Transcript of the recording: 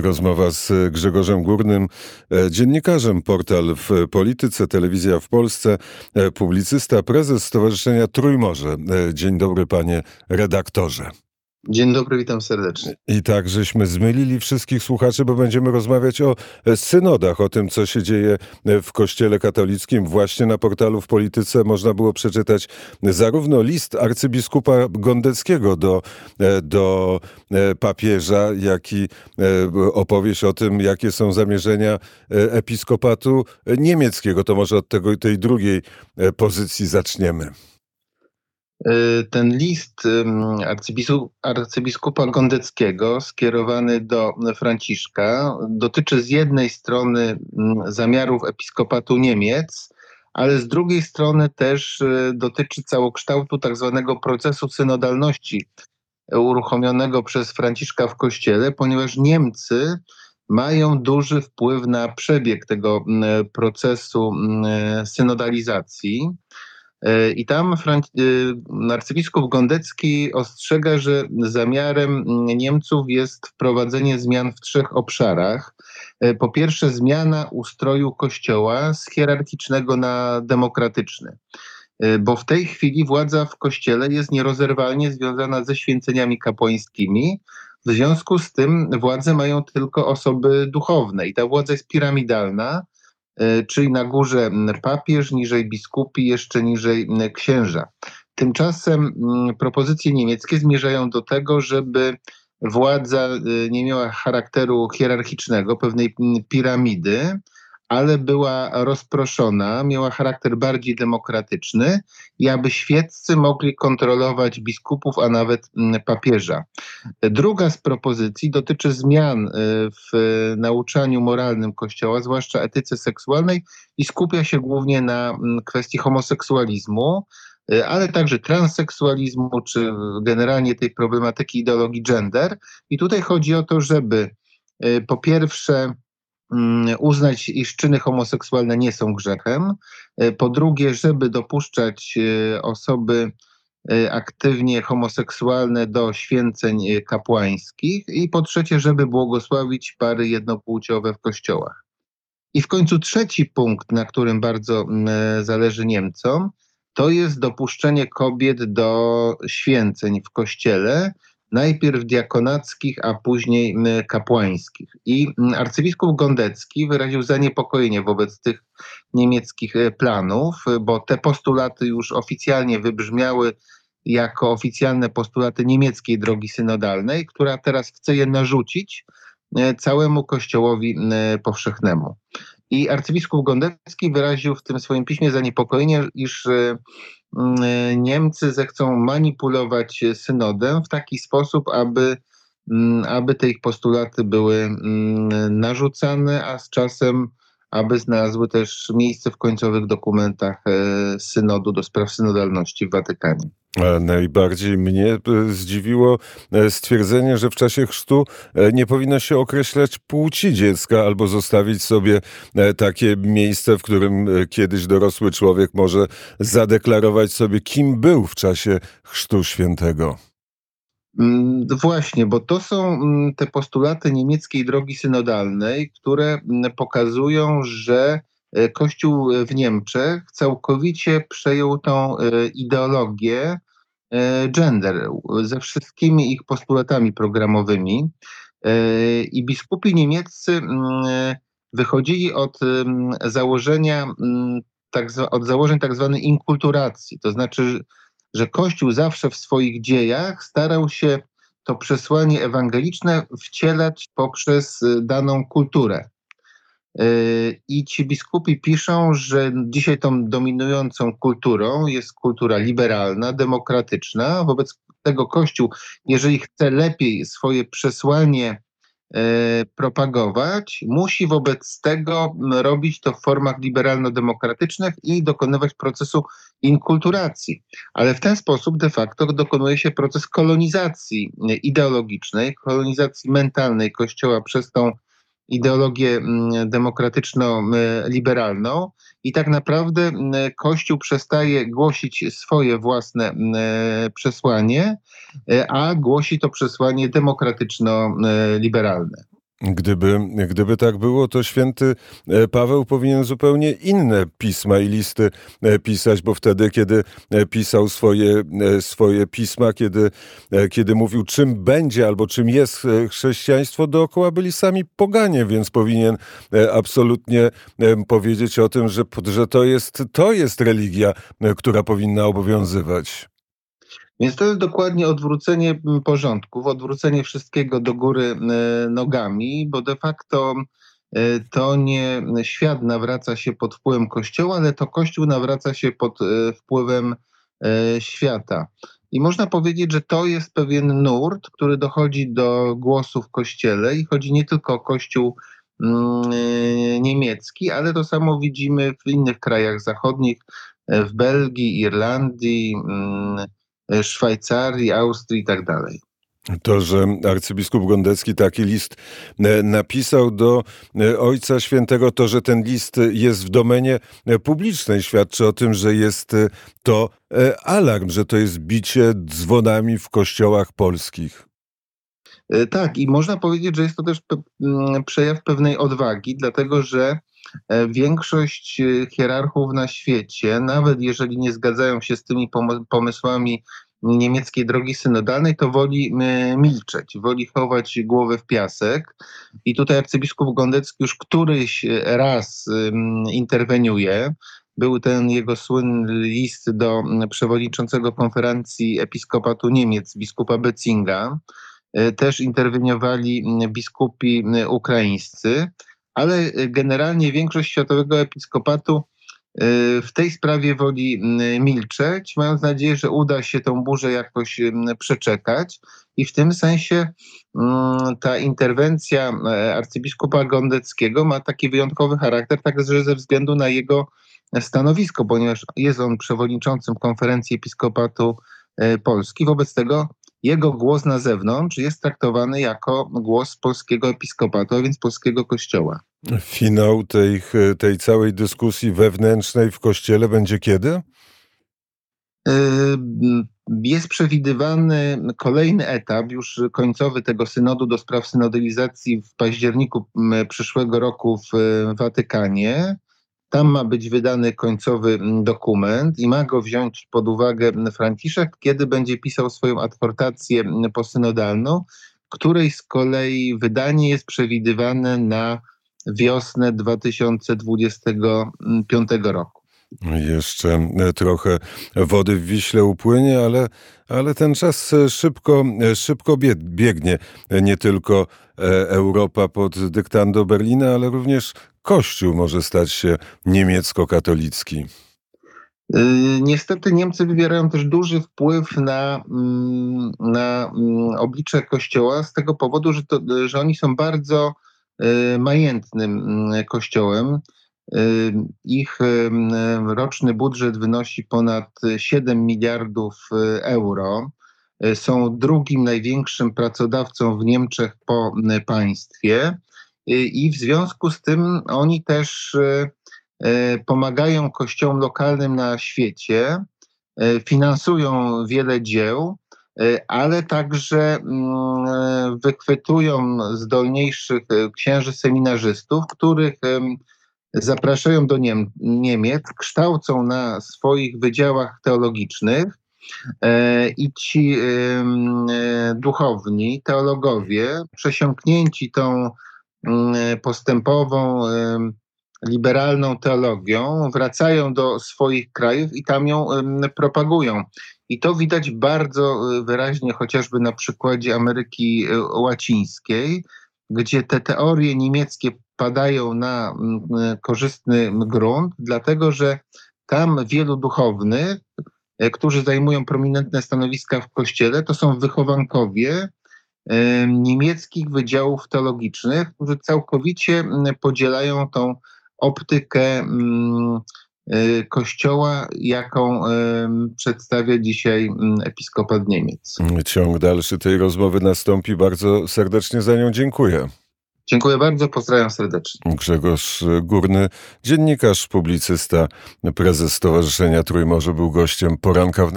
rozmowa z Grzegorzem Górnym, e, dziennikarzem portal w polityce, telewizja w Polsce, e, publicysta, prezes Stowarzyszenia Trójmorze. E, dzień dobry panie redaktorze. Dzień dobry, witam serdecznie. I tak, żeśmy zmylili wszystkich słuchaczy, bo będziemy rozmawiać o synodach, o tym, co się dzieje w Kościele katolickim. Właśnie na portalu w Polityce można było przeczytać zarówno list arcybiskupa Gondeckiego do, do papieża, jak i opowieść o tym, jakie są zamierzenia episkopatu niemieckiego. To może od tego, tej drugiej pozycji zaczniemy. Y, ten list arcybiskupa Gondeckiego skierowany do Franciszka dotyczy z jednej strony zamiarów episkopatu Niemiec, ale z drugiej strony też y, dotyczy całokształtu tak zwanego procesu synodalności uruchomionego przez Franciszka w Kościele, ponieważ Niemcy mają duży wpływ na przebieg tego procesu synodalizacji. E, I tam e, arcybiskup Gondecki ostrzega, że zamiarem Niemców jest wprowadzenie zmian w trzech obszarach. E, po pierwsze, zmiana ustroju kościoła z hierarchicznego na demokratyczny bo w tej chwili władza w kościele jest nierozerwalnie związana ze święceniami kapłańskimi. W związku z tym władze mają tylko osoby duchowne i ta władza jest piramidalna. E, czyli na górze papież, niżej biskupi, jeszcze niżej księża. Tymczasem propozycje niemieckie zmierzają do tego, żeby władza e, nie miała charakteru hierarchicznego, pewnej piramidy, ale była rozproszona, miała charakter bardziej demokratyczny i aby świeccy mogli kontrolować biskupów, a nawet mm, papieża. Druga z propozycji dotyczy zmian y, w nauczaniu moralnym Kościoła, zwłaszcza etyce seksualnej i skupia się głównie na mm, kwestii homoseksualizmu, y, ale także transseksualizmu, czy generalnie tej problematyki ideologii gender. I tutaj chodzi o to, żeby y, po pierwsze uznać, iż czyny homoseksualne nie są grzechem. E, po drugie, żeby dopuszczać e, osoby e, aktywnie homoseksualne do święceń kapłańskich i po trzecie, żeby błogosławić pary jednopłciowe w kościołach. I w końcu trzeci punkt, na którym bardzo mm, zależy Niemcom, to jest dopuszczenie kobiet do święceń w kościele, najpierw diakonackich, a później kapłańskich. I arcybiskup Gondecki wyraził zaniepokojenie wobec tych niemieckich e, planów, bo te postulaty już oficjalnie wybrzmiały jako oficjalne postulaty niemieckiej drogi synodalnej, która teraz chce je narzucić e, całemu Kościołowi powszechnemu. I arcybiskup Gondecki wyraził w tym swoim piśmie zaniepokojenie, iż e, Mm, Niemcy zechcą manipulować synodem w taki sposób, aby, aby te ich postulaty były narzucane, a z czasem aby znalazły też miejsce w końcowych dokumentach e, synodu do spraw synodalności w Watykanie. Najbardziej mnie e, zdziwiło e, stwierdzenie, że w czasie chrztu nie powinno się określać płci dziecka albo zostawić sobie takie miejsce, w którym kiedyś dorosły człowiek może zadeklarować sobie, kim był w czasie chrztu świętego. Mm, właśnie, bo to są mm, te postulaty niemieckiej drogi synodalnej, które mm, pokazują, że e, Kościół w Niemczech całkowicie przejął tą e, ideologię e, gender ze wszystkimi ich postulatami programowymi. I biskupi niemieccy wychodzili od założenia, tak, od założeń tak zwanej inkulturacji, to znaczy, że Kościół zawsze w swoich dziejach starał się to przesłanie ewangeliczne wcielać poprzez y, daną kulturę. Y, I ci biskupi piszą, że dzisiaj tą dominującą kulturą jest kultura liberalna, demokratyczna. Wobec tego Kościół, jeżeli chce lepiej swoje przesłanie propagować, musi wobec tego robić to w formach liberalno-demokratycznych i dokonywać procesu inkulturacji. Ale w ten sposób de facto dokonuje się proces kolonizacji ideologicznej, kolonizacji mentalnej Kościoła przez tą ideologię mm, demokratyczno-liberalną i tak naprawdę mm, Kościół przestaje głosić swoje własne mm, przesłanie, e, a głosi to przesłanie demokratyczno-liberalne. Gdyby, gdyby tak było, to święty e, Paweł powinien zupełnie inne pisma i listy e, pisać, bo wtedy, kiedy e, pisał swoje, swoje pisma, kiedy, kiedy mówił, czym będzie albo czym jest chrześcijaństwo, dookoła byli sami poganie, więc powinien absolutnie powiedzieć o tym, że, że to, jest, to jest religia, która powinna obowiązywać. Więc to jest dokładnie odwrócenie porządków, odwrócenie wszystkiego do góry nogami, bo de facto e, to nie świat nawraca się pod wpływem Kościoła, ale to Kościół nawraca się pod e, wpływem e, świata. I można powiedzieć, że to jest pewien nurt, który dochodzi do głosu w Kościele i chodzi nie tylko o Kościół niemiecki, ale to samo widzimy w innych krajach zachodnich, w Belgii, Irlandii, Szwajcarii, Austrii i tak dalej. To, że arcybiskup Gondecki taki list e, napisał do e, Ojca Świętego, to, że ten list jest w domenie e, publicznej, świadczy o tym, że jest to alarm, że to jest bicie dzwonami w kościołach polskich. Tak, i można powiedzieć, że jest to też przejaw pewnej odwagi, dlatego że większość hierarchów na świecie, nawet jeżeli nie zgadzają się z tymi pomysłami niemieckiej drogi synodalnej, to woli milczeć, woli chować głowę w piasek. I tutaj arcybiskup Gondecki już któryś raz interweniuje. Był ten jego słynny list do przewodniczącego konferencji episkopatu Niemiec, biskupa Betzinga. E, też interweniowali biskupi ukraińscy, ale generalnie większość światowego episkopatu Y, w tej sprawie woli milczeć, mając nadzieję, że uda się tą burzę jakoś przeczekać. I w tym sensie ta interwencja e, arcybiskupa Gondeckiego ma taki wyjątkowy charakter, także ze względu na jego stanowisko, ponieważ jest on przewodniczącym konferencji episkopatu e, Polski. Wobec tego jego głos na zewnątrz jest traktowany jako głos polskiego episkopatu, a więc polskiego kościoła. Finał tej, tej całej dyskusji wewnętrznej w kościele będzie kiedy? Yy, jest przewidywany kolejny etap, już końcowy tego synodu do spraw synodalizacji w październiku przyszłego roku w Watykanie. Tam ma być wydany końcowy mm, dokument i ma go wziąć pod uwagę Franciszek, kiedy będzie pisał swoją adhortację mm, posynodalną, której z kolei wydanie jest przewidywane na wiosnę 2025 roku. Jeszcze e, trochę wody w Wiśle upłynie, ale, ale ten czas e, szybko, e, szybko biegnie. Nie tylko Europa pod dyktando Berlina, ale również Kościół może stać się niemiecko-katolicki. Niestety Niemcy wywierają też duży wpływ na, mm, na mm, oblicze Kościoła z tego powodu, że, to, że oni są bardzo majętnym mm, kościołem. Ich roczny budżet wynosi ponad 7 miliardów y, euro. Y, są drugim największym pracodawcą w Niemczech po y, państwie i w związku z tym oni też pomagają kościołom lokalnym na świecie, finansują wiele dzieł, ale także mm, wychwytują zdolniejszych księży seminarzystów, których zapraszają do Niem Niemiec, kształcą na swoich wydziałach teologicznych e, i ci e, duchowni, teologowie, przesiąknięci tą postępową, liberalną teologią, wracają do swoich krajów i tam ją propagują. I to widać bardzo wyraźnie chociażby na przykładzie Ameryki e, Łacińskiej, gdzie te teorie niemieckie padają na mm, korzystny grunt, dlatego że tam wielu duchownych, e, którzy zajmują prominentne stanowiska w kościele, to są wychowankowie niemieckich wydziałów teologicznych, którzy całkowicie mm, podzielają tą optykę mm, e, Kościoła, jaką przedstawia dzisiaj episkopat Niemiec. Ciąg dalszy tej rozmowy nastąpi. Bardzo serdecznie za nią dziękuję. Dziękuję bardzo, pozdrawiam serdecznie. Grzegorz Górny, dziennikarz, publicysta, prezes Stowarzyszenia Trójmorze był gościem poranka w